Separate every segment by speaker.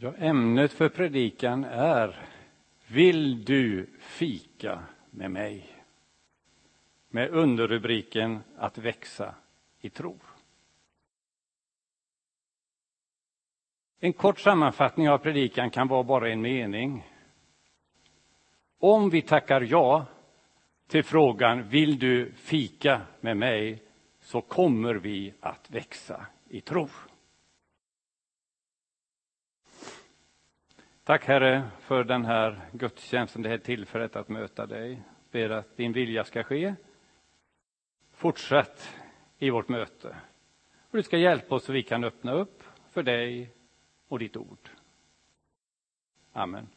Speaker 1: Ja, ämnet för predikan är Vill du fika med mig? Med underrubriken Att växa i tro. En kort sammanfattning av predikan kan vara bara en mening. Om vi tackar ja till frågan Vill du fika med mig? så kommer vi att växa i tro. Tack Herre för den här gudstjänsten, det här tillfället att möta dig. Ber att din vilja ska ske. Fortsätt i vårt möte. Och du ska hjälpa oss så vi kan öppna upp för dig och ditt ord. Amen.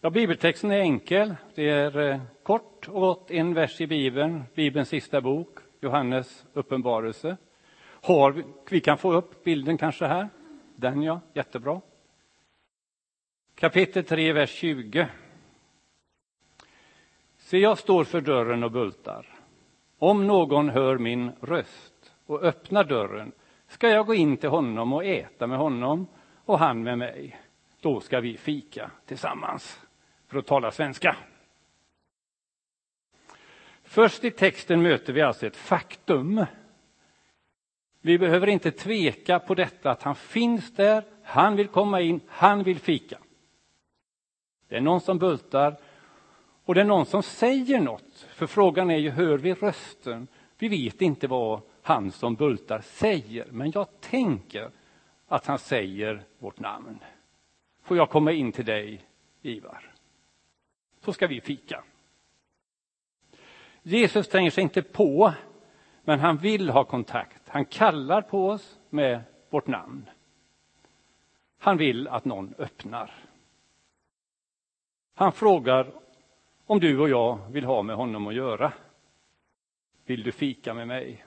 Speaker 1: Ja, bibeltexten är enkel. Det är eh, kort och gott en vers i Bibeln, Bibelns sista bok, Johannes uppenbarelse. Har vi, vi kan få upp bilden kanske här. Den ja, jättebra. Kapitel 3, vers 20. Se, jag står för dörren och bultar. Om någon hör min röst och öppnar dörren ska jag gå in till honom och äta med honom och han med mig. Då ska vi fika tillsammans, för att tala svenska. Först i texten möter vi alltså ett faktum. Vi behöver inte tveka på detta att han finns där, han vill komma in, han vill fika. Det är någon som bultar och det är någon som säger något. För frågan är ju, hör vi rösten? Vi vet inte vad han som bultar säger, men jag tänker att han säger vårt namn. Får jag komma in till dig, Ivar? Så ska vi fika. Jesus tränger sig inte på, men han vill ha kontakt. Han kallar på oss med vårt namn. Han vill att någon öppnar. Han frågar om du och jag vill ha med honom att göra. Vill du fika med mig?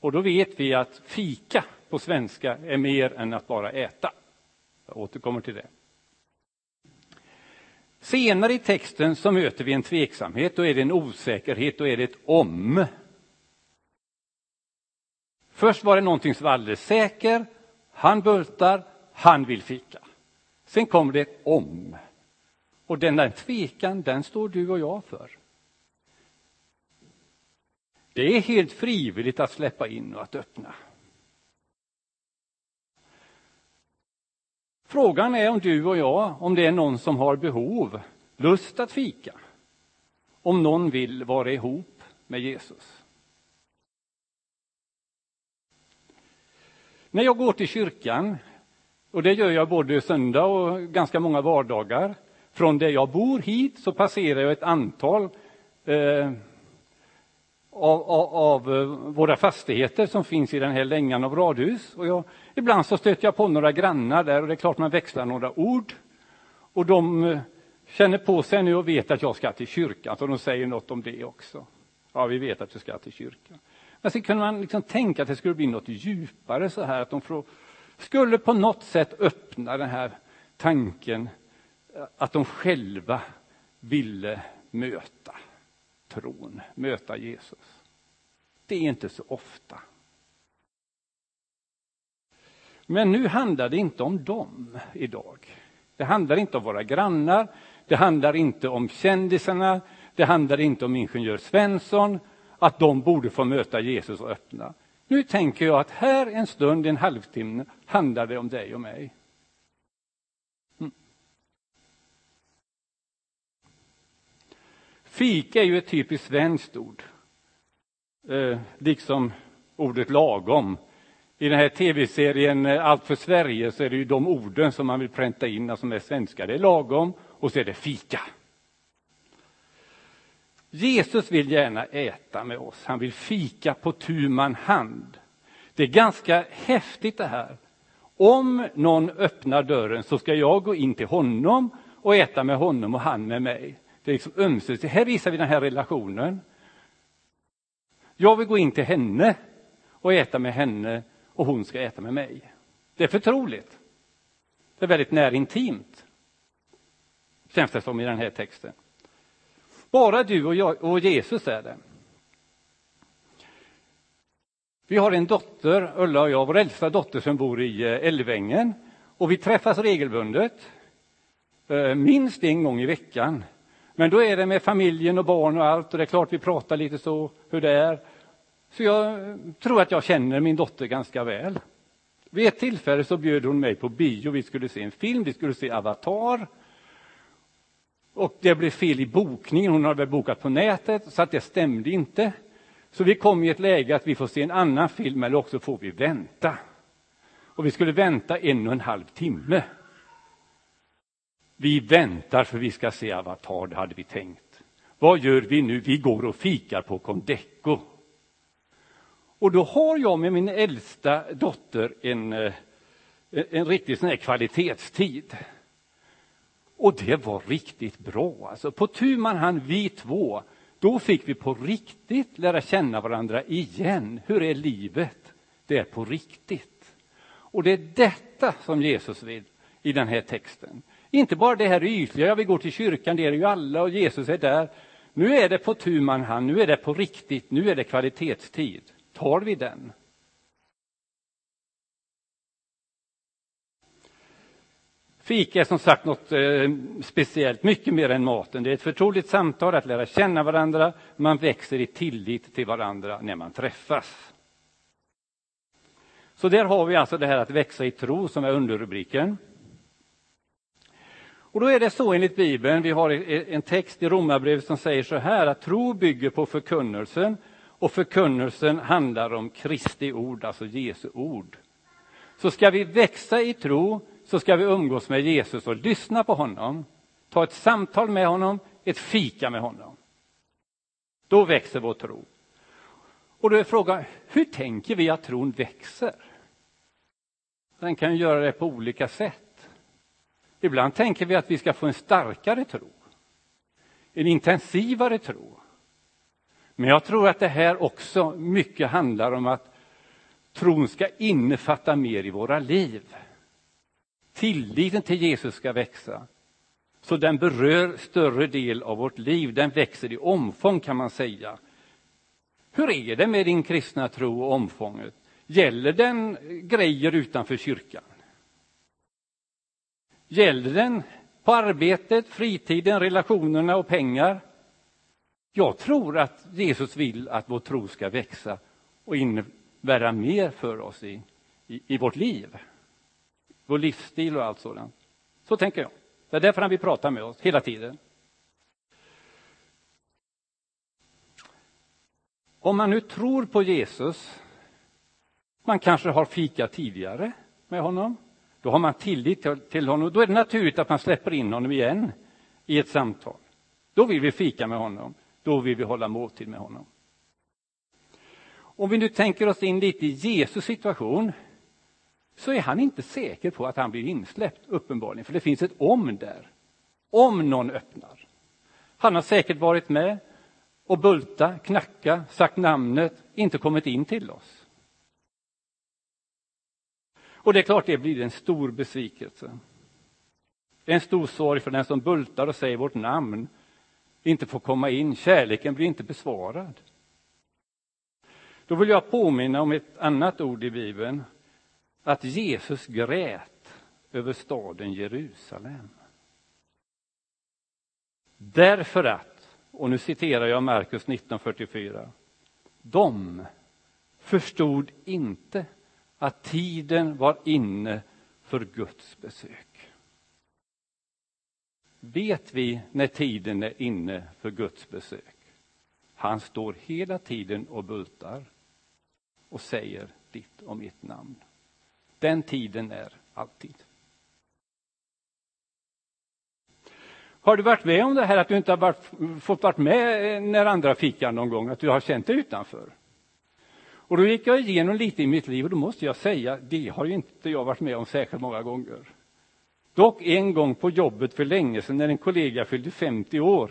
Speaker 1: Och då vet vi att fika på svenska är mer än att bara äta. Jag återkommer till det. Senare i texten så möter vi en tveksamhet, då är det en osäkerhet, då är det ett om. Först var det någonting som var alldeles säker, han bultar, han vill fika. Sen kommer det ett om. Och den där tvekan, den står du och jag för. Det är helt frivilligt att släppa in och att öppna. Frågan är om du och jag, om det är någon som har behov, lust att fika. Om någon vill vara ihop med Jesus. När jag går till kyrkan, och det gör jag både söndag och ganska många vardagar, från där jag bor hit så passerar jag ett antal eh, av, av, av, eh, våra fastigheter som finns i den här längan av radhus. Och jag, ibland så stöter jag på några grannar där och det är klart man växlar några ord. Och de eh, känner på sig nu och vet att jag ska till kyrkan, så de säger något om det också. Ja, vi vet att du ska till kyrkan. Men så kunde man liksom tänka att det skulle bli något djupare så här, att de skulle på något sätt öppna den här tanken att de själva ville möta tron, möta Jesus. Det är inte så ofta. Men nu handlar det inte om dem idag. Det handlar inte om våra grannar, det handlar inte om kändisarna, det handlar inte om ingenjör Svensson, att de borde få möta Jesus och öppna. Nu tänker jag att här en stund, en halvtimme, handlar det om dig och mig. Fika är ju ett typiskt svenskt ord. Eh, liksom ordet lagom. I den här tv-serien eh, Allt för Sverige så är det ju de orden som man vill pränta in alltså som är svenska. Det är lagom och så är det fika. Jesus vill gärna äta med oss. Han vill fika på tu man hand. Det är ganska häftigt det här. Om någon öppnar dörren så ska jag gå in till honom och äta med honom och han med mig. Det är liksom ömsesidigt. Här visar vi den här relationen. Jag vill gå in till henne och äta med henne och hon ska äta med mig. Det är förtroligt. Det är väldigt närintimt. Känns det som i den här texten. Bara du och, jag, och Jesus är det. Vi har en dotter, Ulla och jag, vår äldsta dotter som bor i eh, Älvängen. Och vi träffas regelbundet, eh, minst en gång i veckan. Men då är det med familjen och barn och allt och det är klart vi pratar lite så hur det är. Så jag tror att jag känner min dotter ganska väl. Vid ett tillfälle så bjöd hon mig på bio. Vi skulle se en film, vi skulle se Avatar. Och det blev fel i bokningen. Hon hade bokat på nätet, så att det stämde inte. Så vi kom i ett läge att vi får se en annan film eller också får vi vänta. Och vi skulle vänta en och en halv timme. Vi väntar för vi ska se Avatar, det hade vi tänkt. Vad gör vi nu? Vi går och fikar på Condeco. Och då har jag med min äldsta dotter en, eh, en riktig sån här kvalitetstid. Och det var riktigt bra. Alltså på tu man hand, vi två, då fick vi på riktigt lära känna varandra igen. Hur är livet? Det är på riktigt. Och det är detta som Jesus vill i den här texten. Inte bara det här ytliga, ja, vi går till kyrkan, det är ju alla och Jesus är där. Nu är det på tu man hand, nu är det på riktigt, nu är det kvalitetstid. Tar vi den? Fika är som sagt något eh, speciellt, mycket mer än maten. Det är ett förtroligt samtal, att lära känna varandra. Man växer i tillit till varandra när man träffas. Så där har vi alltså det här att växa i tro som är underrubriken. Och då är det så enligt Bibeln, vi har en text i Romarbrevet som säger så här att tro bygger på förkunnelsen och förkunnelsen handlar om Kristi ord, alltså Jesu ord. Så ska vi växa i tro så ska vi umgås med Jesus och lyssna på honom, ta ett samtal med honom, ett fika med honom. Då växer vår tro. Och då är frågan, hur tänker vi att tron växer? Den kan göra det på olika sätt. Ibland tänker vi att vi ska få en starkare tro, en intensivare tro. Men jag tror att det här också mycket handlar om att tron ska innefatta mer i våra liv. Tilliten till Jesus ska växa. Så den berör större del av vårt liv, den växer i omfång kan man säga. Hur är det med din kristna tro och omfånget? Gäller den grejer utanför kyrkan? Gäller den på arbetet, fritiden, relationerna och pengar? Jag tror att Jesus vill att vår tro ska växa och innebära mer för oss i, i, i vårt liv vår livsstil och allt sådant. Så tänker jag. Det är därför han vill prata med oss hela tiden. Om man nu tror på Jesus, man kanske har fikat tidigare med honom, då har man tillit till honom. Då är det naturligt att man släpper in honom igen i ett samtal. Då vill vi fika med honom, då vill vi hålla måltid med honom. Om vi nu tänker oss in lite i Jesus situation, så är han inte säker på att han blir insläppt, uppenbarligen, för det finns ett om där. Om någon öppnar. Han har säkert varit med och bulta, knacka, sagt namnet, inte kommit in till oss. Och det är klart, det blir en stor besvikelse. En stor sorg för den som bultar och säger vårt namn, inte får komma in. Kärleken blir inte besvarad. Då vill jag påminna om ett annat ord i Bibeln att Jesus grät över staden Jerusalem. Därför att, och nu citerar jag Markus 1944, de förstod inte att tiden var inne för Guds besök. Vet vi när tiden är inne för Guds besök? Han står hela tiden och bultar och säger ditt och mitt namn. Den tiden är alltid. Har du varit med om det här att du inte har varit, fått vara med när andra fikar någon gång, att du har känt dig utanför? Och då gick jag igenom lite i mitt liv och då måste jag säga, det har ju inte jag varit med om särskilt många gånger. Dock en gång på jobbet för länge sedan när en kollega fyllde 50 år.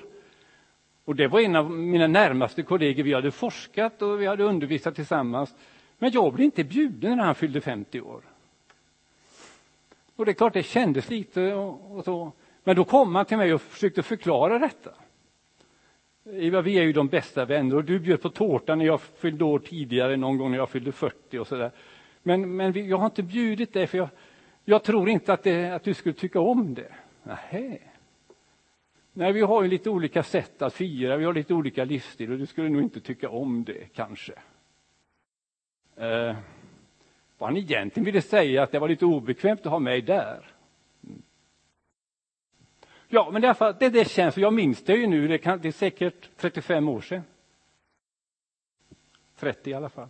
Speaker 1: Och det var en av mina närmaste kollegor, vi hade forskat och vi hade undervisat tillsammans. Men jag blev inte bjuden när han fyllde 50 år. Och det är klart, det kändes lite och, och så. Men då kom han till mig och försökte förklara detta. Eva, vi är ju de bästa vänner och du bjöd på tårta när jag fyllde år tidigare, någon gång när jag fyllde 40 och sådär. Men, men jag har inte bjudit dig för jag, jag tror inte att, det, att du skulle tycka om det. Nähä. Nej, vi har ju lite olika sätt att fira, vi har lite olika livsstil och du skulle nog inte tycka om det kanske. Eh, vad han egentligen ville säga att det var lite obekvämt att ha mig där. Ja, men därför, det, det känns, jag minns det ju nu, det, kan, det är säkert 35 år sedan. 30 i alla fall.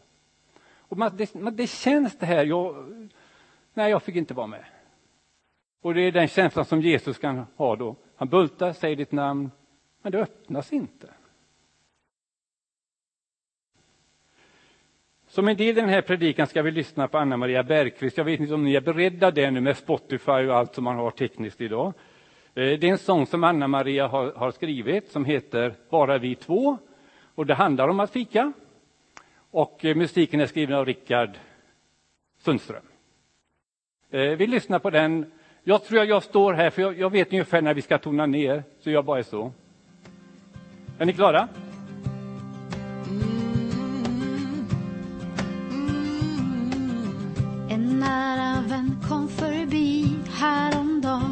Speaker 1: Och man, det, man, det känns det här, jag, nej, jag fick inte vara med. Och det är den känslan som Jesus kan ha då. Han bultar, säger ditt namn, men det öppnas inte. Som en del i den här predikan ska vi lyssna på Anna Maria Bergqvist. Jag vet inte om ni är beredda det nu med Spotify och allt som man har tekniskt idag. Eh, det är en sång som Anna Maria har, har skrivit som heter Bara vi två. Och det handlar om att fika. Och eh, musiken är skriven av Rickard Sundström. Eh, vi lyssnar på den. Jag tror att jag står här, för jag, jag vet ungefär när vi ska tona ner, så jag bara är så. Är ni klara? Mm, mm, mm.
Speaker 2: En nära vän kom förbi häromdagen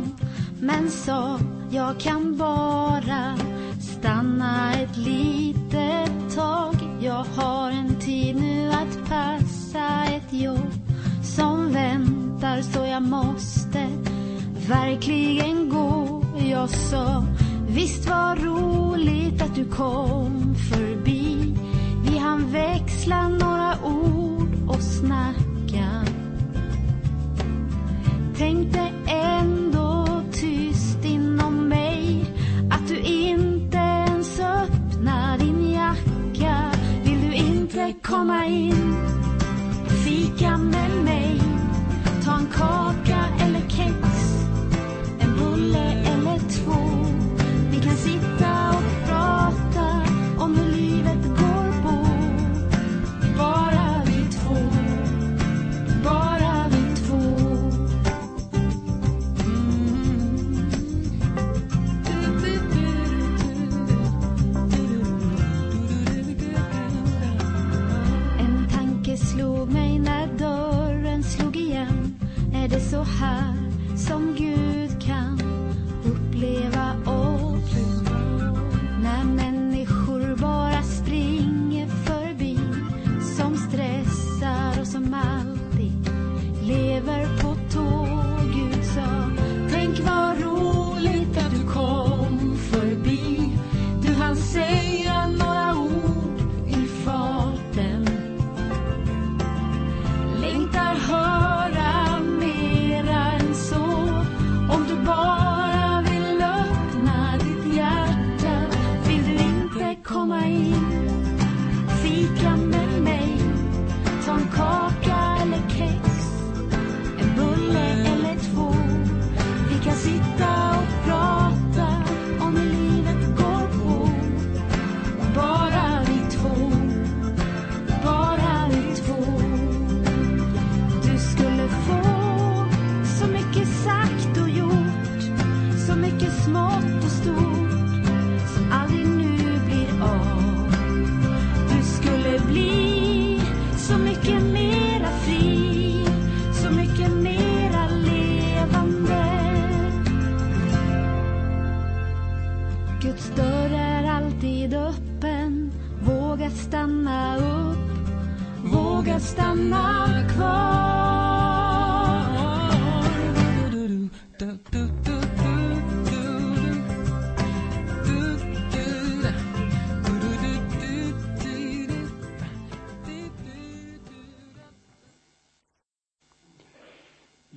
Speaker 2: men sa jag kan bara stanna ett litet tag. Jag har en tid nu att passa ett jobb som väntar så jag måste verkligen gå. Jag sa visst var roligt att du kom förbi. Vi hann växla några ord och snacka. Tänkte så här som Gud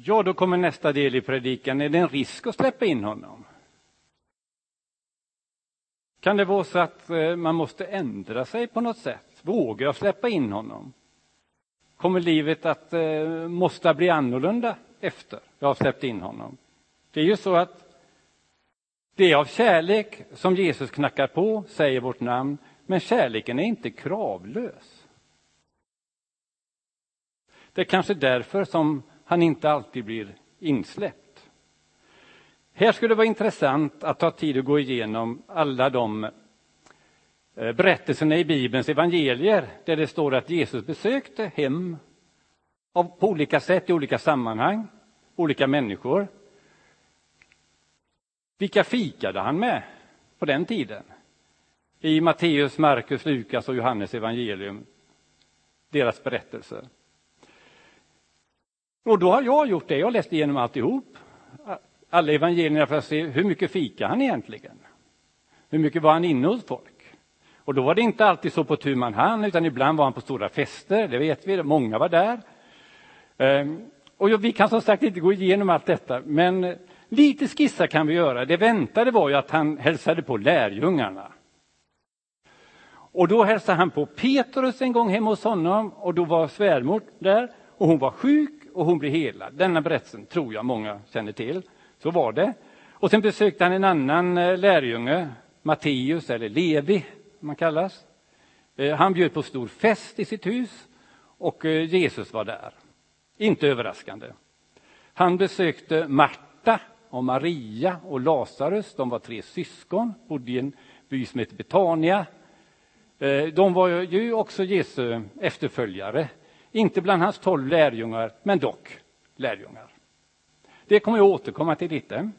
Speaker 1: Ja, då kommer nästa del i predikan. Är det en risk att släppa in honom? Kan det vara så att eh, man måste ändra sig på något sätt? Vågar jag släppa in honom? Kommer livet att eh, måste bli annorlunda efter jag har släppt in honom? Det är ju så att det är av kärlek som Jesus knackar på, säger vårt namn, men kärleken är inte kravlös. Det är kanske därför som han inte alltid blir insläppt. Här skulle det vara intressant att ta tid att gå igenom alla de eh, berättelserna i Bibelns evangelier där det står att Jesus besökte hem av, på olika sätt, i olika sammanhang, olika människor. Vilka fikade han med på den tiden? I Matteus, Markus, Lukas och Johannes evangelium, deras berättelser. Och då har jag gjort det, jag har läst igenom alltihop, alla evangelierna för att se hur mycket fika han egentligen? Hur mycket var han inne hos folk? Och då var det inte alltid så på tu man hand, utan ibland var han på stora fester, det vet vi, många var där. Ehm, och vi kan som sagt inte gå igenom allt detta, men eh, lite skissa kan vi göra. Det väntade var ju att han hälsade på lärjungarna. Och då hälsade han på Petrus en gång hemma hos honom och då var svärmor där och hon var sjuk och hon blir helad. Denna berättelsen tror jag många känner till. Så var det. Och sen besökte han en annan eh, lärjunge, Matteus eller Levi, som han kallas. Eh, han bjöd på stor fest i sitt hus och eh, Jesus var där. Inte överraskande. Han besökte Marta och Maria och Lazarus. De var tre syskon, bodde i en by som heter Betania. De var ju också Jesu efterföljare. Inte bland hans tolv lärjungar, men dock lärjungar. Det kommer jag återkomma till lite.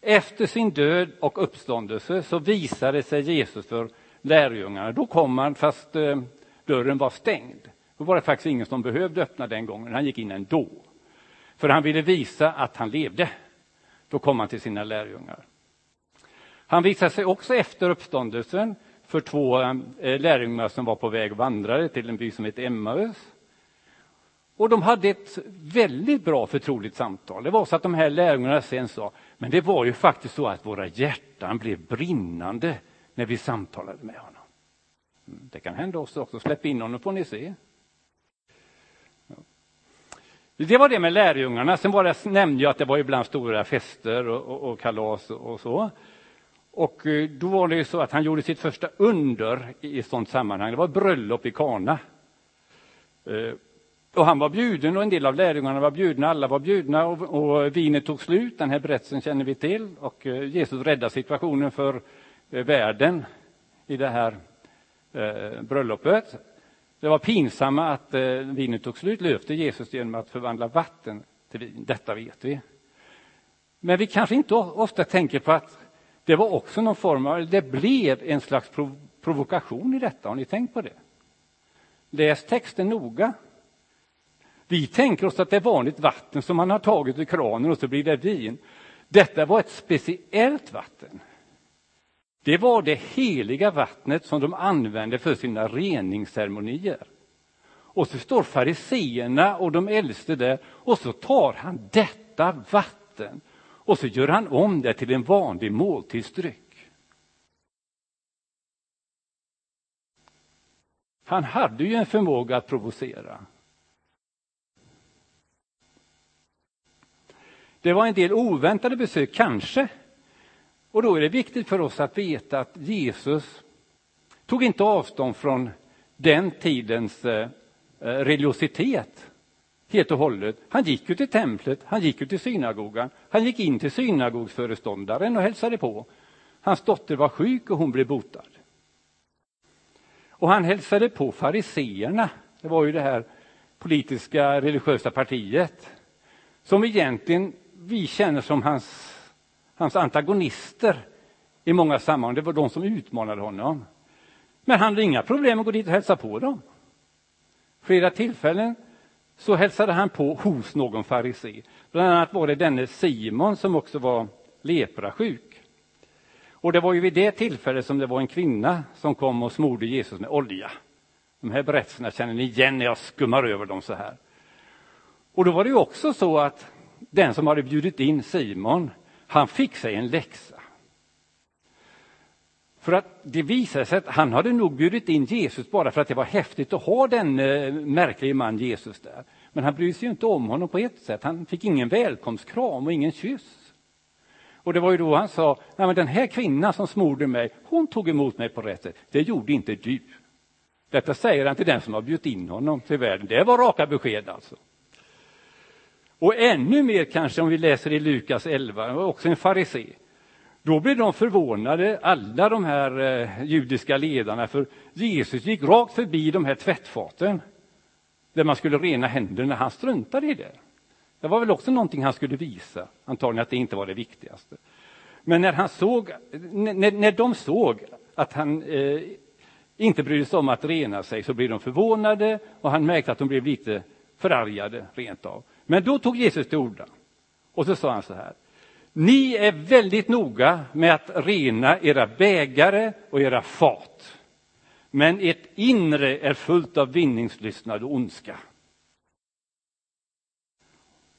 Speaker 1: Efter sin död och uppståndelse så visade sig Jesus för lärjungarna. Då kom han fast eh, dörren var stängd. Då var det faktiskt ingen som behövde öppna den gången. Han gick in ändå. För han ville visa att han levde. Då kom han till sina lärjungar. Han visade sig också efter uppståndelsen för två eh, lärjungar som var på väg och vandrade till en by som heter Emmaus. Och de hade ett väldigt bra förtroligt samtal. Det var så att de här lärjungarna sen sa, men det var ju faktiskt så att våra hjärtan blev brinnande när vi samtalade med honom. Mm, det kan hända oss också. Släpp in honom får ni se. Det var det med lärjungarna. Sen var det, nämnde jag att det var ibland stora fester och, och, och kalas och, så. Och eh, då var det ju så att han gjorde sitt första under i ett sådant sammanhang. Det var bröllop i Kana. Eh, och han var bjuden och en del av lärjungarna var bjudna, alla var bjudna och, och vinet tog slut. Den här berättelsen känner vi till och eh, Jesus räddar situationen för eh, världen i det här eh, bröllopet. Det var pinsamma att eh, vinet tog slut, löfte Jesus genom att förvandla vatten till vin. Detta vet vi. Men vi kanske inte ofta tänker på att det var också någon form av, det blev en slags prov, provokation i detta. Har ni tänkt på det? Läs texten noga. Vi tänker oss att det är vanligt vatten som man har tagit ur kranen och så blir det vin. Detta var ett speciellt vatten. Det var det heliga vattnet som de använde för sina reningsceremonier. Och så står fariseerna och de äldste där och så tar han detta vatten och så gör han om det till en vanlig måltidsdryck. Han hade ju en förmåga att provocera. Det var en del oväntade besök, kanske. Och då är det viktigt för oss att veta att Jesus tog inte avstånd från den tidens eh, eh, religiositet helt och hållet. Han gick ju till templet, han gick ju till synagogan, han gick in till synagogsföreståndaren och hälsade på. Hans dotter var sjuk och hon blev botad. Och han hälsade på fariseerna, det var ju det här politiska religiösa partiet, som egentligen vi känner som hans, hans antagonister i många sammanhang. Det var de som utmanade honom. Men han hade inga problem att gå dit och hälsa på dem. Flera tillfällen så hälsade han på hos någon farisé. Bland annat var det denne Simon som också var leprasjuk. Och det var ju vid det tillfället som det var en kvinna som kom och smorde Jesus med olja. De här berättelserna känner ni igen när jag skummar över dem så här. Och då var det ju också så att den som hade bjudit in Simon, han fick sig en läxa. För att det visade sig att han hade nog bjudit in Jesus bara för att det var häftigt att ha den eh, märklige man Jesus där. Men han brydde sig inte om honom på ett sätt. Han fick ingen välkomstkram och ingen kyss. Och det var ju då han sa, nej men den här kvinnan som smorde mig, hon tog emot mig på rätt sätt. Det gjorde inte du. Detta säger han till den som har bjudit in honom till världen. Det var raka besked alltså. Och ännu mer kanske om vi läser i Lukas 11, också en farisé. Då blev de förvånade, alla de här eh, judiska ledarna, för Jesus gick rakt förbi de här tvättfaten där man skulle rena händerna. Han struntade i det. Det var väl också någonting han skulle visa, antagligen att det inte var det viktigaste. Men när, han såg, när, när de såg att han eh, inte brydde sig om att rena sig så blev de förvånade och han märkte att de blev lite förargade rent av. Men då tog Jesus till orda och så sa han så här. Ni är väldigt noga med att rena era bägare och era fat. Men ert inre är fullt av vinningslystnad och ondska.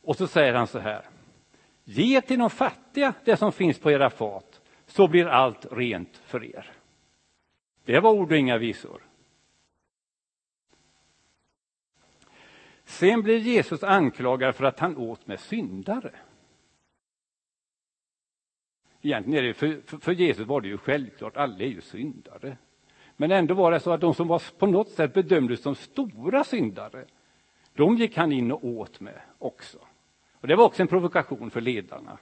Speaker 1: Och så säger han så här. Ge till de fattiga det som finns på era fat, så blir allt rent för er. Det var ord och inga visor. Sen blir Jesus anklagad för att han åt med syndare. Egentligen är det, för, för, för Jesus var det ju självklart, alla är ju syndare. Men ändå var det så att de som var på något sätt bedömdes som stora syndare, de gick han in och åt med också. Och Det var också en provokation för ledarna.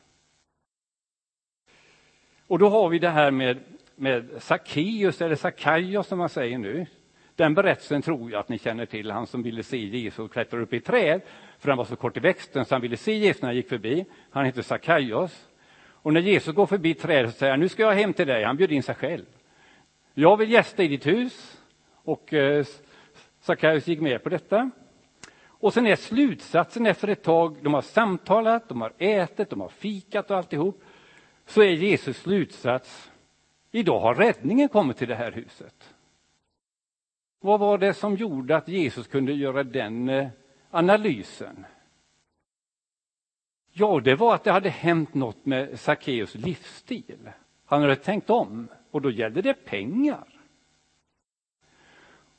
Speaker 1: Och då har vi det här med, med Sackeus, eller Sackaios som man säger nu. Den berättelsen tror jag att ni känner till, han som ville se Jesus klättra upp i träd, för han var så kort i växten så han ville se Jesus när han gick förbi. Han heter Sackaios. Och när Jesus går förbi trädet så säger han, nu ska jag hem till dig. Han bjöd in sig själv. Jag vill gästa i ditt hus. Och eh, Sackaios gick med på detta. Och sen är slutsatsen efter ett tag, de har samtalat, de har ätit, de har fikat och alltihop, så är Jesus slutsats, idag har räddningen kommit till det här huset. Vad var det som gjorde att Jesus kunde göra den eh, analysen? Ja, det var att det hade hänt något med Sackeus livsstil. Han hade tänkt om och då gällde det pengar.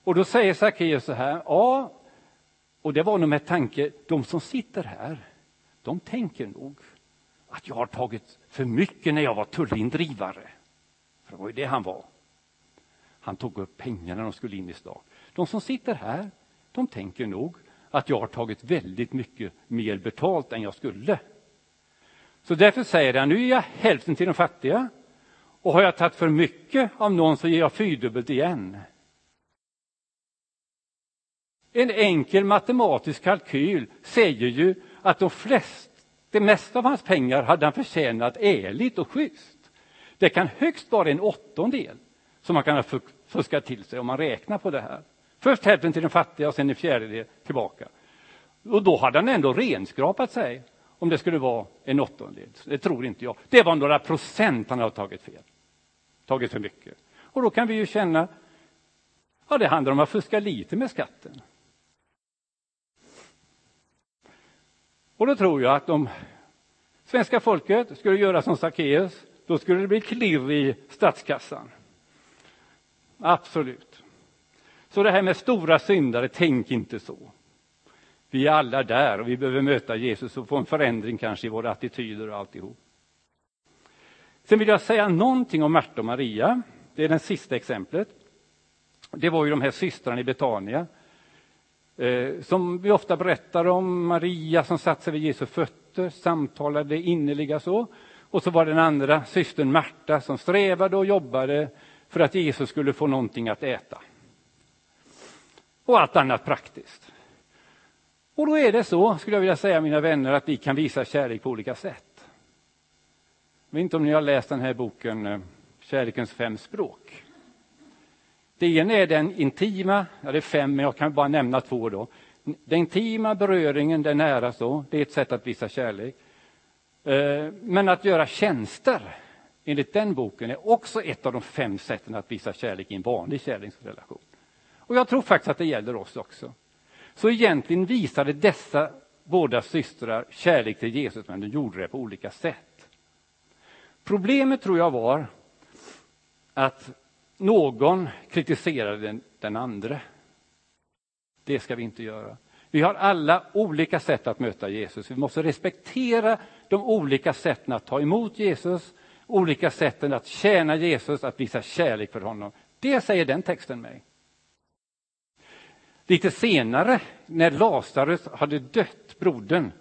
Speaker 1: Och då säger Sackeus så här, ja, och det var nog med tanke, de som sitter här, de tänker nog att jag har tagit för mycket när jag var tullindrivare. För det var ju det han var. Han tog upp pengarna när de skulle in i stan. De som sitter här, de tänker nog att jag har tagit väldigt mycket mer betalt än jag skulle. Så därför säger han, nu ger jag hälften till de fattiga och har jag tagit för mycket av någon så ger jag fyrdubbelt igen. En enkel matematisk kalkyl säger ju att de flest, det mesta av hans pengar hade han förtjänat ärligt och schysst. Det kan högst vara en åttondel som man kan ha fuskar till sig om man räknar på det här. Först hälften till den fattiga och sen en fjärdedel tillbaka. Och då hade han ändå renskrapat sig om det skulle vara en åttondel. Det tror inte jag. Det var några procent han har tagit fel. Tagit för mycket. Och då kan vi ju känna, ja det handlar om att fuska lite med skatten. Och då tror jag att om svenska folket skulle göra som Sackeus, då skulle det bli klirr i statskassan. Absolut. Så det här med stora syndare, tänk inte så. Vi är alla där och vi behöver möta Jesus och få en förändring kanske i våra attityder och alltihop. Sen vill jag säga någonting om Marta och Maria. Det är det sista exemplet. Det var ju de här systrarna i Betania Eh, som vi ofta berättar om, Maria som satt sig vid Jesu fötter, samtalade innerliga så. Och så var den andra systern Marta som strävade och jobbade för att Jesus skulle få någonting att äta. Och allt annat praktiskt. Och då är det så, skulle jag vilja säga mina vänner, att vi kan visa kärlek på olika sätt. Jag vet inte om ni har läst den här boken eh, Kärlekens fem språk. Det ena är den intima, ja det är fem, men jag kan bara nämna två då. Den intima beröringen, den nära så, det är ett sätt att visa kärlek. Eh, men att göra tjänster, enligt den boken, är också ett av de fem sätten att visa kärlek i en vanlig kärleksrelation. Och jag tror faktiskt att det gäller oss också. Så egentligen visade dessa båda systrar kärlek till Jesus, men de gjorde det på olika sätt. Problemet tror jag var att någon kritiserade den, den andra. Det ska vi inte göra. Vi har alla olika sätt att möta Jesus. Vi måste respektera de olika sätten att ta emot Jesus, olika sätten att tjäna Jesus, att visa kärlek för honom. Det säger den texten mig. Lite senare, när Lazarus hade dött, brodern,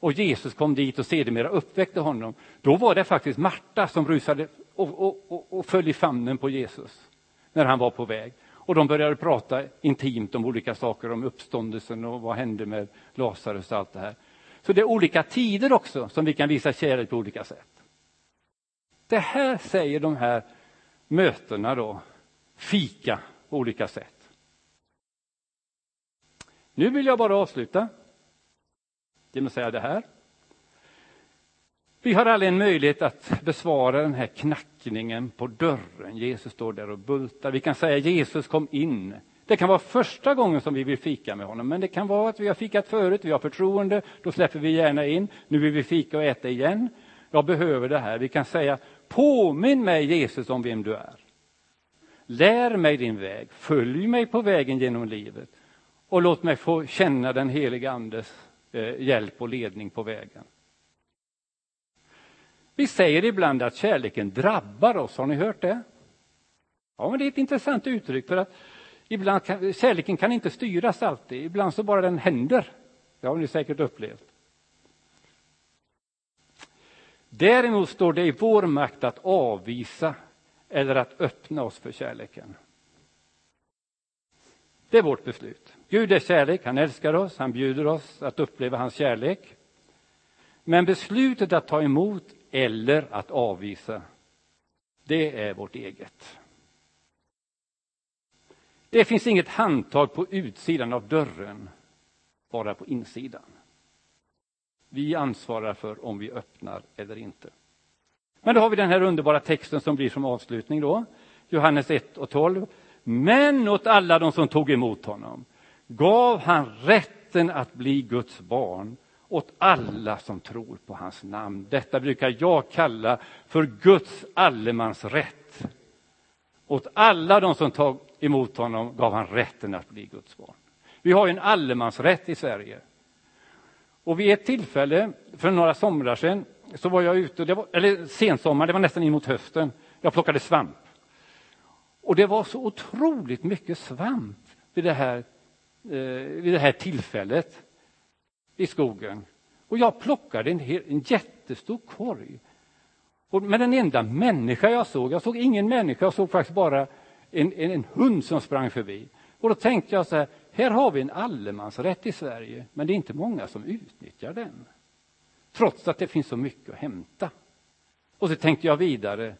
Speaker 1: och Jesus kom dit och sedermera uppväckte honom, då var det faktiskt Marta som rusade och, och, och, och föll i famnen på Jesus när han var på väg. Och de började prata intimt om olika saker, om uppståndelsen och vad hände med Lazarus och allt det här. Så det är olika tider också som vi kan visa kärlek på olika sätt. Det här säger de här mötena då, fika på olika sätt. Nu vill jag bara avsluta genom att säga det här. Vi har alla en möjlighet att besvara den här knackningen på dörren. Jesus står där och bultar. Vi kan säga Jesus kom in. Det kan vara första gången som vi vill fika med honom, men det kan vara att vi har fikat förut, vi har förtroende, då släpper vi gärna in. Nu vill vi fika och äta igen. Jag behöver det här. Vi kan säga påminn mig Jesus om vem du är. Lär mig din väg, följ mig på vägen genom livet och låt mig få känna den helige Andes eh, hjälp och ledning på vägen. Vi säger ibland att kärleken drabbar oss, har ni hört det? Ja, men det är ett intressant uttryck för att ibland kan, kärleken kan inte styras alltid, ibland så bara den händer. Det har ni säkert upplevt. Däremot står det i vår makt att avvisa eller att öppna oss för kärleken. Det är vårt beslut. Gud är kärlek, han älskar oss, han bjuder oss att uppleva hans kärlek. Men beslutet att ta emot eller att avvisa, det är vårt eget. Det finns inget handtag på utsidan av dörren, bara på insidan. Vi ansvarar för om vi öppnar eller inte. Men då har vi den här underbara texten som blir som avslutning då. Johannes 1 och 12. Men åt alla de som tog emot honom gav han rätten att bli Guds barn åt alla som tror på hans namn. Detta brukar jag kalla för Guds allemansrätt. Åt alla de som tog emot honom gav han rätten att bli Guds barn. Vi har en allemansrätt i Sverige. Och vid ett tillfälle för några somrar sedan så var jag ute, det var, eller sensommar, det var nästan in mot hösten. Jag plockade svamp. Och det var så otroligt mycket svamp vid det här, eh, vid det här tillfället i skogen. Och jag plockade en, hel, en jättestor korg. Och med den enda människa jag såg, jag såg ingen människa, jag såg faktiskt bara en, en, en hund som sprang förbi. Och då tänkte jag så här, här har vi en allemansrätt i Sverige, men det är inte många som utnyttjar den. Trots att det finns så mycket att hämta. Och så tänkte jag vidare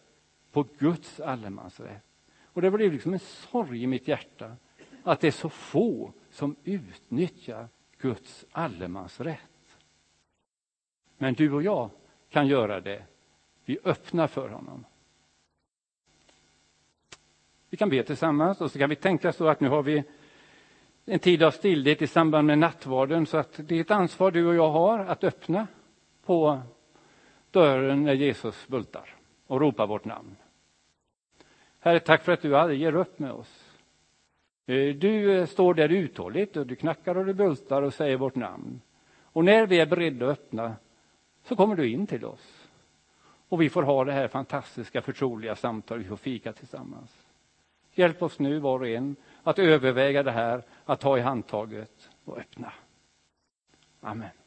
Speaker 1: på Guds allemansrätt. Och det blev liksom en sorg i mitt hjärta att det är så få som utnyttjar Guds allemansrätt. Men du och jag kan göra det. Vi öppnar för honom. Vi kan be tillsammans och så kan vi tänka så att nu har vi en tid av stillhet i samband med nattvarden så att det är ett ansvar du och jag har att öppna på dörren när Jesus bultar och ropar vårt namn. Herre, tack för att du aldrig ger upp med oss. Eh, du eh, står där uthålligt och du knackar och du bultar och säger vårt namn. Och när vi är beredda att öppna så kommer du in till oss. Och vi får ha det här fantastiska förtroliga samtalet, vi får fika tillsammans. Hjälp oss nu var och en att överväga det här, att ta i handtaget och öppna. Amen.